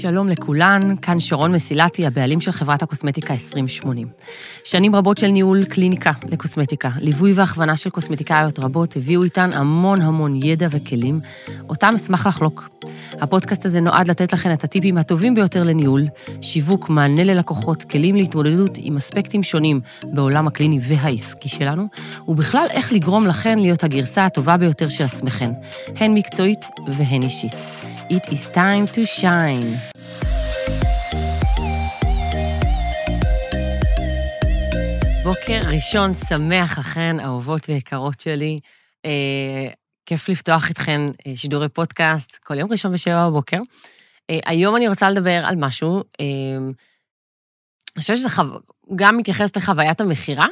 שלום לכולן, כאן שרון מסילתי, הבעלים של חברת הקוסמטיקה 2080. שנים רבות של ניהול קליניקה לקוסמטיקה, ליווי והכוונה של קוסמטיקאיות רבות הביאו איתן המון המון ידע וכלים, אותם אשמח לחלוק. הפודקאסט הזה נועד לתת לכן את הטיפים הטובים ביותר לניהול, שיווק, מענה ללקוחות, כלים להתמודדות עם אספקטים שונים בעולם הקליני והעסקי שלנו, ובכלל איך לגרום לכן להיות הגרסה הטובה ביותר של עצמכן, הן מקצועית והן אישית. It is time to shine. בוקר ראשון שמח לכן, אהובות ויקרות שלי. אה, כיף לפתוח איתכן אה, שידורי פודקאסט כל יום ראשון בשבע בבוקר. אה, היום אני רוצה לדבר על משהו, אה, אני חושבת שזה חו... גם מתייחס לחוויית המכירה,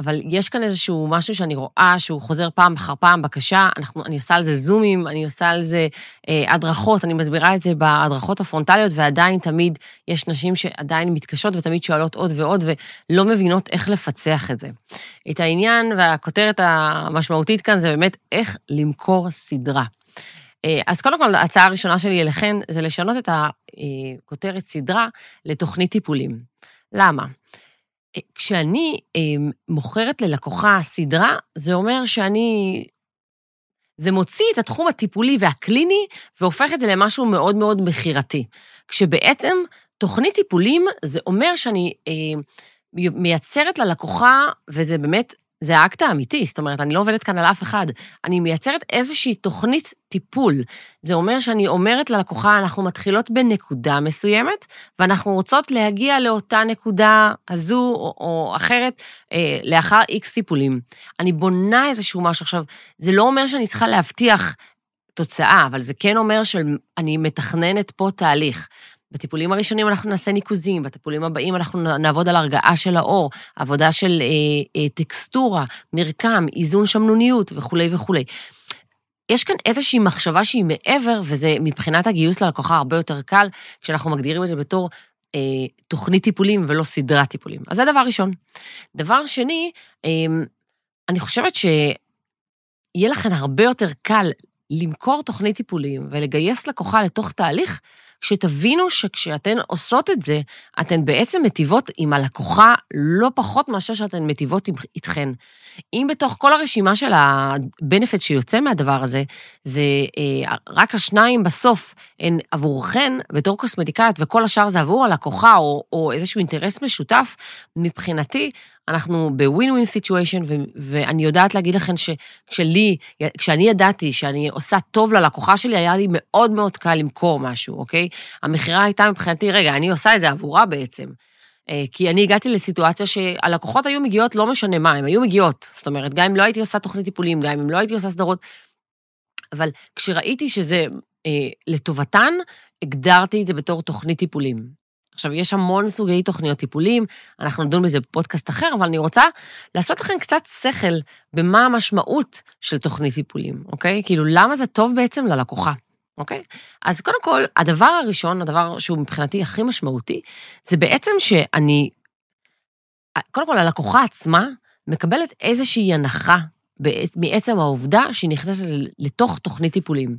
אבל יש כאן איזשהו משהו שאני רואה שהוא חוזר פעם אחר פעם, בקשה, אנחנו, אני עושה על זה זומים, אני עושה על זה אה, הדרכות, אני מסבירה את זה בהדרכות הפרונטליות, ועדיין תמיד יש נשים שעדיין מתקשות ותמיד שואלות עוד ועוד, ולא מבינות איך לפצח את זה. את העניין והכותרת המשמעותית כאן זה באמת איך למכור סדרה. אה, אז קודם כל, ההצעה הראשונה שלי אליכן זה לשנות את הכותרת סדרה לתוכנית טיפולים. למה? כשאני אה, מוכרת ללקוחה סדרה, זה אומר שאני... זה מוציא את התחום הטיפולי והקליני והופך את זה למשהו מאוד מאוד מכירתי. כשבעצם תוכנית טיפולים זה אומר שאני אה, מייצרת ללקוחה, וזה באמת זה האקט האמיתי, זאת אומרת, אני לא עובדת כאן על אף אחד. אני מייצרת איזושהי תוכנית טיפול. זה אומר שאני אומרת ללקוחה, אנחנו מתחילות בנקודה מסוימת, ואנחנו רוצות להגיע לאותה נקודה הזו או, או אחרת אה, לאחר איקס טיפולים. אני בונה איזשהו משהו. עכשיו, זה לא אומר שאני צריכה להבטיח תוצאה, אבל זה כן אומר שאני מתכננת פה תהליך. בטיפולים הראשונים אנחנו נעשה ניקוזים, בטיפולים הבאים אנחנו נעבוד על הרגעה של האור, עבודה של אה, אה, טקסטורה, מרקם, איזון שמנוניות וכולי וכולי. יש כאן איזושהי מחשבה שהיא מעבר, וזה מבחינת הגיוס ללקוחה הרבה יותר קל, כשאנחנו מגדירים את זה בתור אה, תוכנית טיפולים ולא סדרת טיפולים. אז זה דבר ראשון. דבר שני, אה, אני חושבת שיהיה לכם הרבה יותר קל למכור תוכנית טיפולים ולגייס לקוחה לתוך תהליך שתבינו שכשאתן עושות את זה, אתן בעצם מטיבות עם הלקוחה לא פחות מאשר שאתן מטיבות איתכן. אם בתוך כל הרשימה של ה-benefit שיוצא מהדבר הזה, זה אה, רק השניים בסוף הן עבורכן בתור קוסמטיקאית, וכל השאר זה עבור הלקוחה או, או איזשהו אינטרס משותף, מבחינתי, אנחנו בווין ווין סיטואשן, ואני יודעת להגיד לכם שכשלי, כשאני ידעתי שאני עושה טוב ללקוחה שלי, היה לי מאוד מאוד קל למכור משהו, אוקיי? המכירה הייתה מבחינתי, רגע, אני עושה את זה עבורה בעצם. אה, כי אני הגעתי לסיטואציה שהלקוחות היו מגיעות לא משנה מה, הן היו מגיעות. זאת אומרת, גם אם לא הייתי עושה תוכנית טיפולים, גם אם לא הייתי עושה סדרות, אבל כשראיתי שזה אה, לטובתן, הגדרתי את זה בתור תוכנית טיפולים. עכשיו, יש המון סוגי תוכניות טיפולים, אנחנו נדון בזה בפודקאסט אחר, אבל אני רוצה לעשות לכם קצת שכל במה המשמעות של תוכנית טיפולים, אוקיי? כאילו, למה זה טוב בעצם ללקוחה, אוקיי? אז קודם כל, הדבר הראשון, הדבר שהוא מבחינתי הכי משמעותי, זה בעצם שאני, קודם כל, הלקוחה עצמה מקבלת איזושהי הנחה מעצם העובדה שהיא נכנסת לתוך תוכנית טיפולים.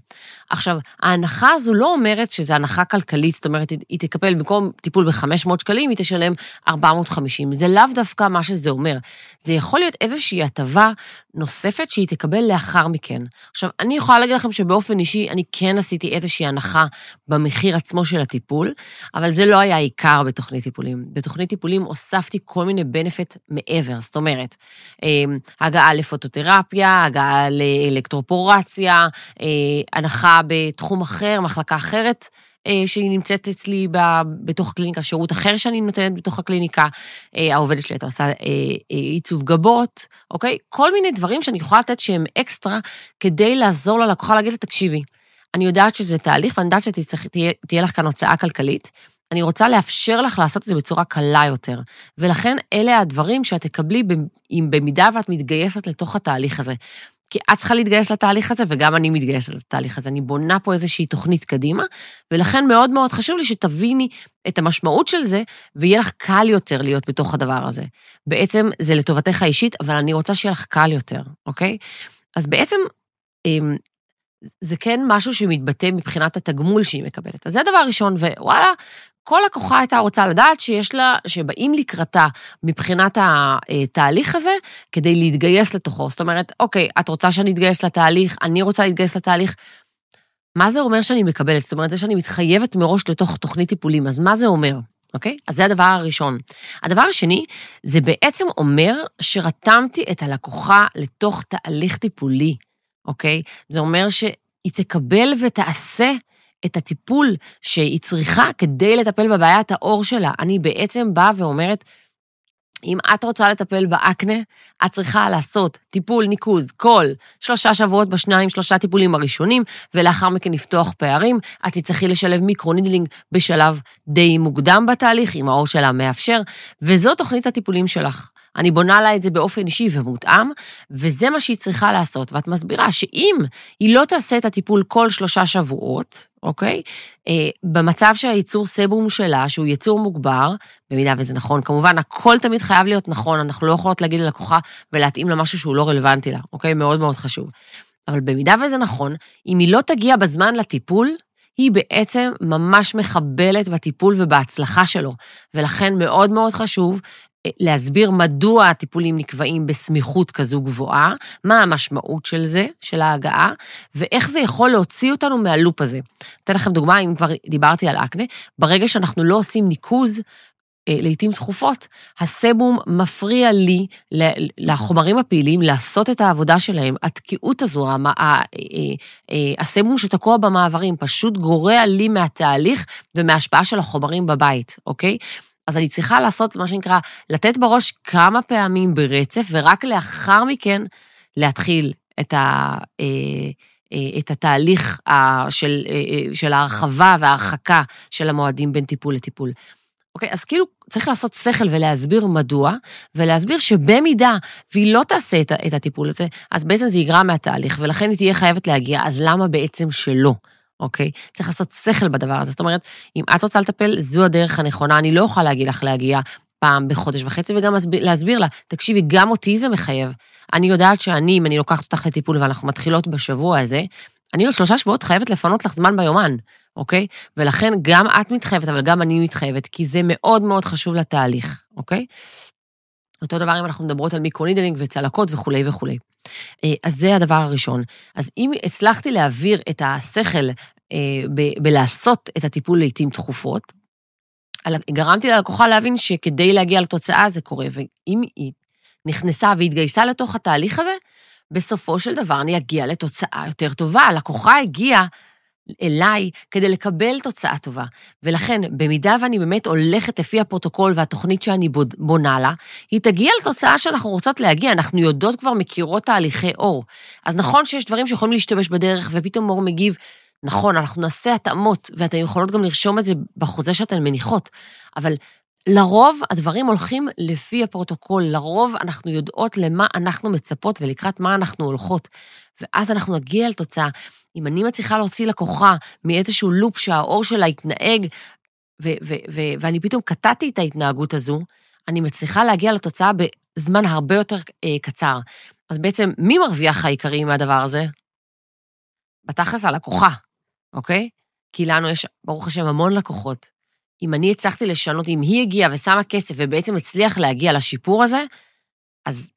עכשיו, ההנחה הזו לא אומרת שזו הנחה כלכלית, זאת אומרת, היא תקבל במקום טיפול ב-500 שקלים, היא תשלם 450. זה לאו דווקא מה שזה אומר. זה יכול להיות איזושהי הטבה נוספת שהיא תקבל לאחר מכן. עכשיו, אני יכולה להגיד לכם שבאופן אישי, אני כן עשיתי איזושהי הנחה במחיר עצמו של הטיפול, אבל זה לא היה עיקר בתוכנית טיפולים. בתוכנית טיפולים הוספתי כל מיני בנפיט מעבר, זאת אומרת, אמ, הגעה לפוטותרפיה, הגעה לאלקטרופורציה, אה, הנחה בתחום אחר, מחלקה אחרת. אה, שהיא נמצאת אצלי בתוך קליניקה, שירות אחר שאני נותנת בתוך הקליניקה, אה, העובדת שלי הייתה עושה עיצוב גבות, אוקיי? כל מיני דברים שאני יכולה לתת שהם אקסטרה כדי לעזור ללקוחה להגיד לה, תקשיבי, אני יודעת שזה תהליך ואני יודעת שתהיה לך כאן הוצאה כלכלית, אני רוצה לאפשר לך לעשות את זה בצורה קלה יותר. ולכן אלה הדברים שאת תקבלי אם במידה ואת מתגייסת לתוך התהליך הזה. כי את צריכה להתגייס לתהליך הזה, וגם אני מתגייסת לתהליך הזה. אני בונה פה איזושהי תוכנית קדימה, ולכן מאוד מאוד חשוב לי שתביני את המשמעות של זה, ויהיה לך קל יותר להיות בתוך הדבר הזה. בעצם זה לטובתך האישית, אבל אני רוצה שיהיה לך קל יותר, אוקיי? אז בעצם, אמ, זה כן משהו שמתבטא מבחינת התגמול שהיא מקבלת. אז זה הדבר הראשון, ווואלה, כל לקוחה הייתה רוצה לדעת שיש לה, שבאים לקראתה מבחינת התהליך הזה, כדי להתגייס לתוכו. זאת אומרת, אוקיי, את רוצה שאני אתגייס לתהליך, אני רוצה להתגייס לתהליך. מה זה אומר שאני מקבלת? זאת אומרת, זה שאני מתחייבת מראש לתוך תוכנית טיפולים, אז מה זה אומר? אוקיי? אז זה הדבר הראשון. הדבר השני, זה בעצם אומר שרתמתי את הלקוחה לתוך תהליך טיפולי, אוקיי? זה אומר שהיא תקבל ותעשה את הטיפול שהיא צריכה כדי לטפל בבעיית העור שלה. אני בעצם באה ואומרת, אם את רוצה לטפל באקנה, את צריכה לעשות טיפול ניקוז כל שלושה שבועות בשניים, שלושה טיפולים הראשונים, ולאחר מכן לפתוח פערים. את תצטרכי לשלב microneedling בשלב די מוקדם בתהליך, אם העור שלה מאפשר, וזו תוכנית הטיפולים שלך. אני בונה לה את זה באופן אישי ומותאם, וזה מה שהיא צריכה לעשות. ואת מסבירה שאם היא לא תעשה את הטיפול כל שלושה שבועות, אוקיי? אה, במצב שהייצור סבום שלה, שהוא ייצור מוגבר, במידה וזה נכון, כמובן, הכל תמיד חייב להיות נכון, אנחנו לא יכולות להגיד ללקוחה ולהתאים לה משהו שהוא לא רלוונטי לה, אוקיי? מאוד מאוד חשוב. אבל במידה וזה נכון, אם היא לא תגיע בזמן לטיפול, היא בעצם ממש מחבלת בטיפול ובהצלחה שלו. ולכן מאוד מאוד חשוב להסביר מדוע הטיפולים נקבעים בסמיכות כזו גבוהה, מה המשמעות של זה, של ההגעה, ואיך זה יכול להוציא אותנו מהלופ הזה. אתן לכם דוגמה, אם כבר דיברתי על אקנה, ברגע שאנחנו לא עושים ניקוז, אה, לעתים תכופות, הסבום מפריע לי, לחומרים הפעילים, לעשות את העבודה שלהם. התקיעות הזו, אה, אה, הסבום שתקוע במעברים, פשוט גורע לי מהתהליך ומההשפעה של החומרים בבית, אוקיי? אז אני צריכה לעשות מה שנקרא, לתת בראש כמה פעמים ברצף, ורק לאחר מכן להתחיל את, ה, אה, אה, את התהליך של, אה, של ההרחבה וההרחקה של המועדים בין טיפול לטיפול. אוקיי, אז כאילו צריך לעשות שכל ולהסביר מדוע, ולהסביר שבמידה והיא לא תעשה את הטיפול הזה, אז בעצם זה יגרע מהתהליך, ולכן היא תהיה חייבת להגיע, אז למה בעצם שלא? אוקיי? צריך לעשות שכל בדבר הזה. זאת אומרת, אם את רוצה לטפל, זו הדרך הנכונה, אני לא אוכל להגיד לך להגיע פעם בחודש וחצי, וגם להסביר לה, תקשיבי, גם אותי זה מחייב. אני יודעת שאני, אם אני לוקחת אותך לטיפול ואנחנו מתחילות בשבוע הזה, אני עוד שלושה שבועות חייבת לפנות לך זמן ביומן, אוקיי? ולכן גם את מתחייבת, אבל גם אני מתחייבת, כי זה מאוד מאוד חשוב לתהליך, אוקיי? אותו דבר אם אנחנו מדברות על microneedling וצלקות וכולי וכולי. אה, אז זה הדבר הראשון. אז אם הצלחתי להעביר את השכל אה, בלעשות את הטיפול לעיתים תכופות, גרמתי ללקוחה להבין שכדי להגיע לתוצאה זה קורה, ואם היא נכנסה והתגייסה לתוך התהליך הזה, בסופו של דבר אני אגיע לתוצאה יותר טובה. הלקוחה הגיעה אליי כדי לקבל תוצאה טובה. ולכן, במידה ואני באמת הולכת לפי הפרוטוקול והתוכנית שאני בונה לה, היא תגיע לתוצאה שאנחנו רוצות להגיע. אנחנו יודעות כבר, מכירות תהליכי עור. אז נכון שיש דברים שיכולים להשתבש בדרך, ופתאום עור מגיב, נכון, אנחנו נעשה התאמות, ואתן יכולות גם לרשום את זה בחוזה שאתן מניחות, אבל לרוב הדברים הולכים לפי הפרוטוקול, לרוב אנחנו יודעות למה אנחנו מצפות ולקראת מה אנחנו הולכות, ואז אנחנו נגיע לתוצאה. אם אני מצליחה להוציא לקוחה מאיזשהו לופ שהאור שלה יתנהג, ו- ו- ו- ואני פתאום קטעתי את ההתנהגות הזו, אני מצליחה להגיע לתוצאה בזמן הרבה יותר אה, קצר. אז בעצם, מי מרוויח העיקרי מהדבר הזה? בתכלס הלקוחה, אוקיי? כי לנו יש, ברוך השם, המון לקוחות. אם אני הצלחתי לשנות, אם היא הגיעה ושמה כסף ובעצם הצליח להגיע לשיפור הזה, אז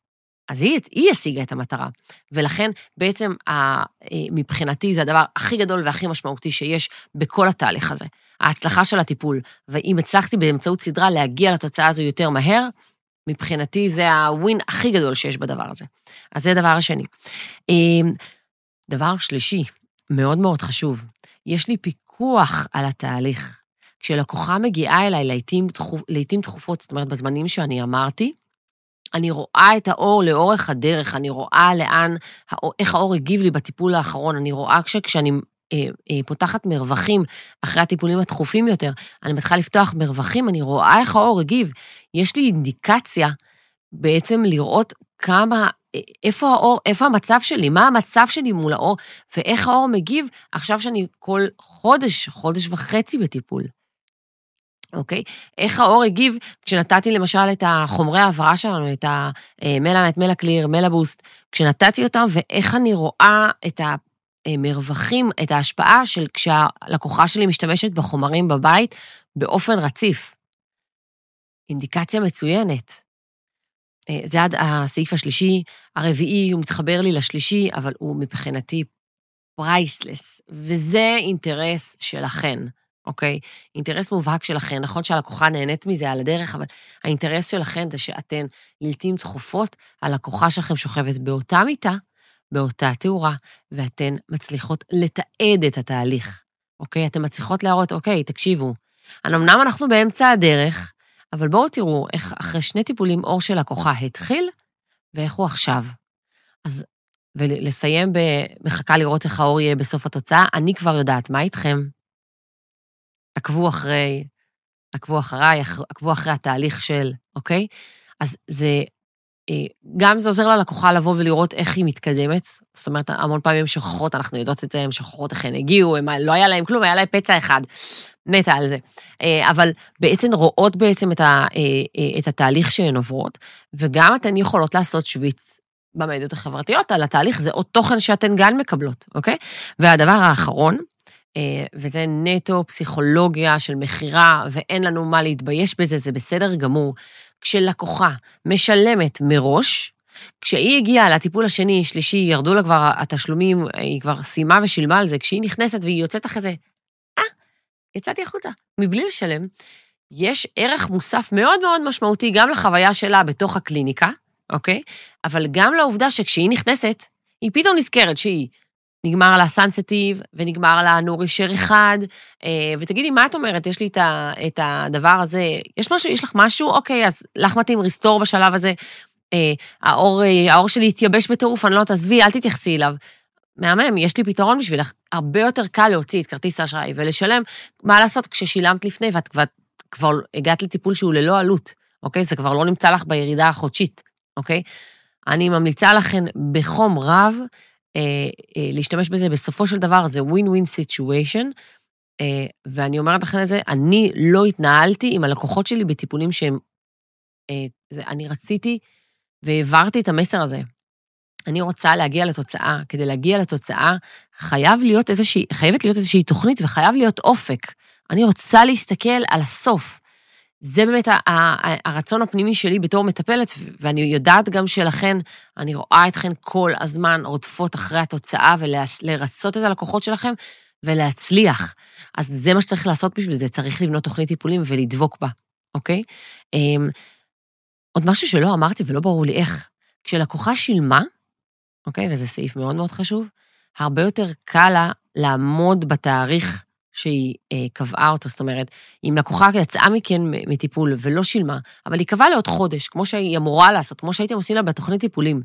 אז היא, היא השיגה את המטרה. ולכן בעצם אה, מבחינתי זה הדבר הכי גדול והכי משמעותי שיש בכל התהליך הזה. ההצלחה של הטיפול. ואם הצלחתי באמצעות סדרה להגיע לתוצאה הזו יותר מהר, מבחינתי זה הווין הכי גדול שיש בדבר הזה. אז זה הדבר השני. אה, דבר שלישי, מאוד מאוד חשוב, יש לי פיקוח על התהליך. כשלקוחה מגיעה אליי לעתים, תכופ, לעתים תכופות, זאת אומרת, בזמנים שאני אמרתי, אני רואה את האור לאורך הדרך, אני רואה לאן, איך האור הגיב לי בטיפול האחרון, אני רואה כשאני אה, אה, פותחת מרווחים אחרי הטיפולים התכופים יותר, אני מתחילה לפתוח מרווחים, אני רואה איך האור הגיב. יש לי אינדיקציה בעצם לראות כמה, אה, איפה האור, איפה המצב שלי, מה המצב שלי מול האור, ואיך האור מגיב עכשיו שאני כל חודש, חודש וחצי בטיפול. אוקיי? איך העור הגיב כשנתתי למשל את החומרי ההעברה שלנו, את המלאנט, מלאקליר, מלאבוסט, כשנתתי אותם, ואיך אני רואה את, המרווחים, את ההשפעה של כשהלקוחה שלי משתמשת בחומרים בבית באופן רציף. אינדיקציה מצוינת. אה, זה עד הסעיף השלישי, הרביעי, הוא מתחבר לי לשלישי, אבל הוא מבחינתי priceless, וזה אינטרס שלכן, אוקיי? אינטרס מובהק שלכן. נכון שהלקוחה נהנית מזה על הדרך, אבל האינטרס שלכן זה שאתן, לעתים תכופות, הלקוחה שלכם שוכבת באותה מיטה, באותה תאורה, ואתן מצליחות לתעד את התהליך, אוקיי? אתן מצליחות להראות, אוקיי, תקשיבו, אמנם אנחנו באמצע הדרך, אבל בואו תראו איך אחרי שני טיפולים אור של לקוחה התחיל, ואיך הוא עכשיו. אז, ולסיים במחכה לראות איך האור יהיה בסוף התוצאה, אני כבר יודעת, מה איתכם? עקבו אחרי, עקבו אחריי, עקבו אחרי התהליך של, אוקיי? אז זה אה, גם זה עוזר ללקוחה לבוא ולראות איך היא מתקדמת. זאת אומרת, המון פעמים הן שוכחות, אנחנו יודעות את זה, הן שוכחות איך הן הגיעו, הם, לא היה להן כלום, היה להן פצע אחד. מתה על זה. אה, אבל בעצם רואות בעצם את, ה, אה, את התהליך שהן עוברות, וגם אתן יכולות לעשות שוויץ במדיות החברתיות על התהליך, זה עוד תוכן שאתן גם מקבלות, אוקיי? והדבר האחרון, וזה נטו פסיכולוגיה של מכירה, ואין לנו מה להתבייש בזה, זה בסדר גמור. כשלקוחה משלמת מראש, כשהיא הגיעה לטיפול השני, שלישי, ירדו לה כבר התשלומים, היא כבר סיימה ושילמה על זה, כשהיא נכנסת והיא יוצאת אחרי זה, אה, יצאתי החוצה, מבלי לשלם, יש ערך מוסף מאוד מאוד משמעותי גם לחוויה שלה בתוך הקליניקה, אוקיי? אבל גם לעובדה שכשהיא נכנסת, היא פתאום נזכרת שהיא נגמר לה סנסטיב, ונגמר לה נורישר אחד, אה, ותגידי, מה את אומרת? יש לי את הדבר הזה, יש משהו, יש לך משהו? אוקיי, אז לך מתאים ריסטור בשלב הזה. אה, האור, אה, האור שלי התייבש בטירוף, אני לא תעזבי, אל תתייחסי אליו. מהמם, יש לי פתרון בשבילך. הרבה יותר קל להוציא את כרטיס האשראי ולשלם, מה לעשות כששילמת לפני ואת כבר, כבר הגעת לטיפול שהוא ללא עלות, אוקיי? זה כבר לא נמצא לך בירידה החודשית, אוקיי? אני ממליצה לכן בחום רב להשתמש בזה, בסופו של דבר זה ווין ווין סיטואשן, ואני אומרת לכם את זה, אני לא התנהלתי עם הלקוחות שלי בטיפולים שהם... אה, זה, אני רציתי והעברתי את המסר הזה. אני רוצה להגיע לתוצאה. כדי להגיע לתוצאה, חייב להיות איזושהי, חייבת להיות איזושהי תוכנית וחייב להיות אופק. אני רוצה להסתכל על הסוף. זה באמת הרצון הפנימי שלי בתור מטפלת, ואני יודעת גם שלכן, אני רואה אתכן כל הזמן רודפות אחרי התוצאה ולרצות את הלקוחות שלכם ולהצליח. אז זה מה שצריך לעשות בשביל זה, צריך לבנות תוכנית טיפולים ולדבוק בה, אוקיי? אמ, עוד משהו שלא אמרתי ולא ברור לי איך, כשלקוחה שילמה, אוקיי, וזה סעיף מאוד מאוד חשוב, הרבה יותר קל לה לעמוד בתאריך שהיא אה, קבעה אותו. זאת אומרת, אם לקוחה יצאה מכן מטיפול ולא שילמה, אבל היא קבעה לעוד חודש, כמו שהיא אמורה לעשות, כמו שהייתם עושים לה בתוכנית טיפולים,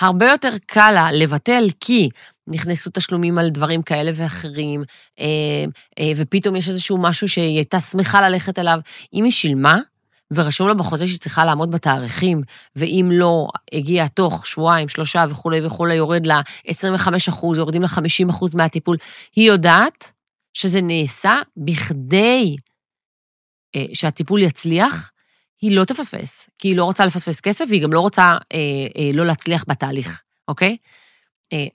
הרבה יותר קל לה לבטל כי נכנסו תשלומים על דברים כאלה ואחרים, אה, אה, ופתאום יש איזשהו משהו שהיא הייתה שמחה ללכת אליו. אם היא שילמה, ורשום לה בחוזה שהיא צריכה לעמוד בתאריכים, ואם לא, הגיע תוך שבועיים, שלושה וכולי וכולי, יורד לה 25 אחוז, יורדים לה 50 אחוז מהטיפול, היא יודעת שזה נעשה בכדי אה, שהטיפול יצליח, היא לא תפספס, כי היא לא רוצה לפספס כסף, והיא גם לא רוצה אה, אה, לא להצליח בתהליך, אוקיי? אה,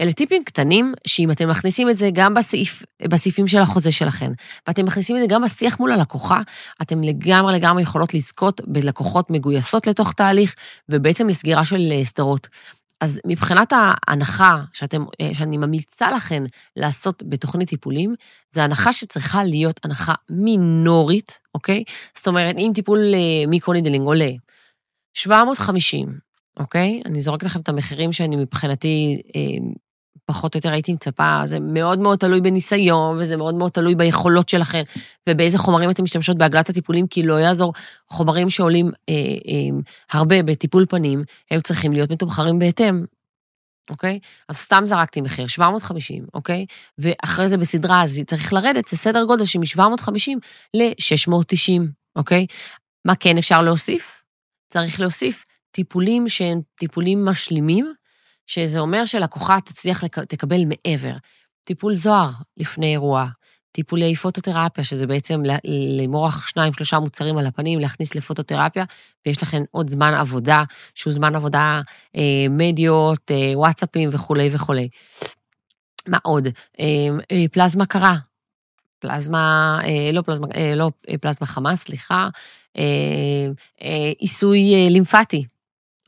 אלה טיפים קטנים, שאם אתם מכניסים את זה גם בסעיף, בסעיפים של החוזה שלכם, ואתם מכניסים את זה גם בשיח מול הלקוחה, אתם לגמרי לגמרי יכולות לזכות בלקוחות מגויסות לתוך תהליך, ובעצם לסגירה של אה, סדרות. אז מבחינת ההנחה שאתם, אה, שאני ממליצה לכן לעשות בתוכנית טיפולים, זו הנחה שצריכה להיות הנחה מינורית, אוקיי? זאת אומרת, אם טיפול אה, microneedling עולה 750, אוקיי? אני זורקת לכם את המחירים שאני מבחינתי אה, פחות או יותר הייתי מצפה, זה מאוד מאוד תלוי בניסיון, וזה מאוד מאוד תלוי ביכולות שלכם, ובאיזה חומרים אתם משתמשות במהלך הטיפולים, כי לא יעזור, חומרים שעולים אה, אה, הרבה בטיפול פנים, הם צריכים להיות מתומחרים בהתאם, אוקיי? אז סתם זרקתי מחיר, 750, אוקיי? ואחרי זה בסדרה, אז צריך לרדת, זה סדר גודל שמ-750 ל-690, אוקיי? מה כן אפשר להוסיף? צריך להוסיף טיפולים שהם טיפולים משלימים, שזה אומר שלקוחה תצליח לק... תקבל מעבר. טיפול זוהר לפני אירוע, טיפולי פוטותרפיה, שזה בעצם למרוח שניים, שלושה מוצרים על הפנים, להכניס לפוטותרפיה, ויש לכם עוד זמן עבודה, שהוא זמן עבודה, אה, מדיות, אה, וואטסאפים וכולי וכולי. מה עוד? פלזמה קרה. פלזמה, לא פלזמה, לא פלזמה חמה, סליחה, עיסוי לימפטי,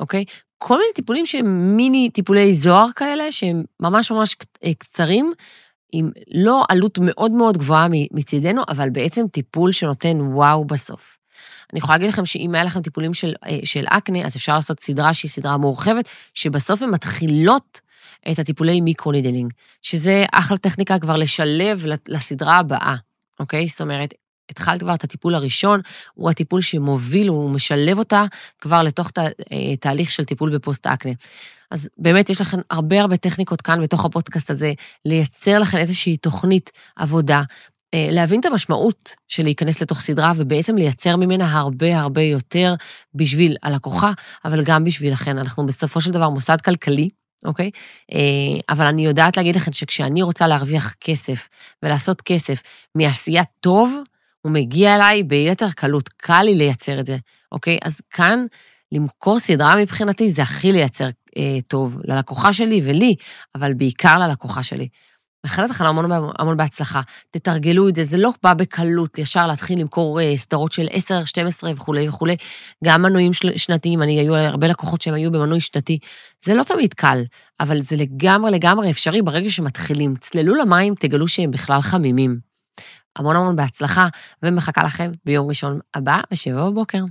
אוקיי? כל מיני טיפולים שהם מיני טיפולי זוהר כאלה, שהם ממש ממש קצרים, עם לא עלות מאוד מאוד גבוהה מצידנו, אבל בעצם טיפול שנותן וואו בסוף. אני יכולה להגיד לכם שאם היה לכם טיפולים של, אה, של אקנה, אז אפשר לעשות סדרה שהיא סדרה מורחבת, שבסוף הן מתחילות את הטיפולי microneedling, שזה אחלה טכניקה כבר לשלב לסדרה הבאה, אוקיי? זאת אומרת, התחלת כבר את הטיפול הראשון, הוא הטיפול שמוביל, הוא משלב אותה כבר לתוך תה, אה, תהליך של טיפול בפוסט-אקנה. אז באמת יש לכם הרבה הרבה טכניקות כאן בתוך הפודקאסט הזה, לייצר לכם איזושהי תוכנית עבודה, אה, להבין את המשמעות של להיכנס לתוך סדרה ובעצם לייצר ממנה הרבה הרבה יותר בשביל הלקוחה, אבל גם בשבילכן. אנחנו בסופו של דבר מוסד כלכלי, אוקיי? אה, אבל אני יודעת להגיד לכם שכשאני רוצה להרוויח כסף ולעשות כסף מעשיית טוב, הוא מגיע אליי ביתר קלות, קל לי לייצר את זה, אוקיי? אז כאן, למכור סדרה מבחינתי זה הכי לייצר אה, טוב ללקוחה שלי ולי, אבל בעיקר ללקוחה שלי. מאחלת לכם המון, המון בהצלחה. תתרגלו את זה, זה לא בא בקלות ישר להתחיל למכור אה, סדרות של 10, 12 וכולי וכולי. גם מנויים שנתיים, אני, היו הרבה לקוחות שהם היו במנוי שנתי. זה לא תמיד קל, אבל זה לגמרי לגמרי אפשרי ברגע שמתחילים. צללו למים, תגלו שהם בכלל חמימים. המון המון בהצלחה, ומחכה לכם ביום ראשון הבא, בשבע בבוקר.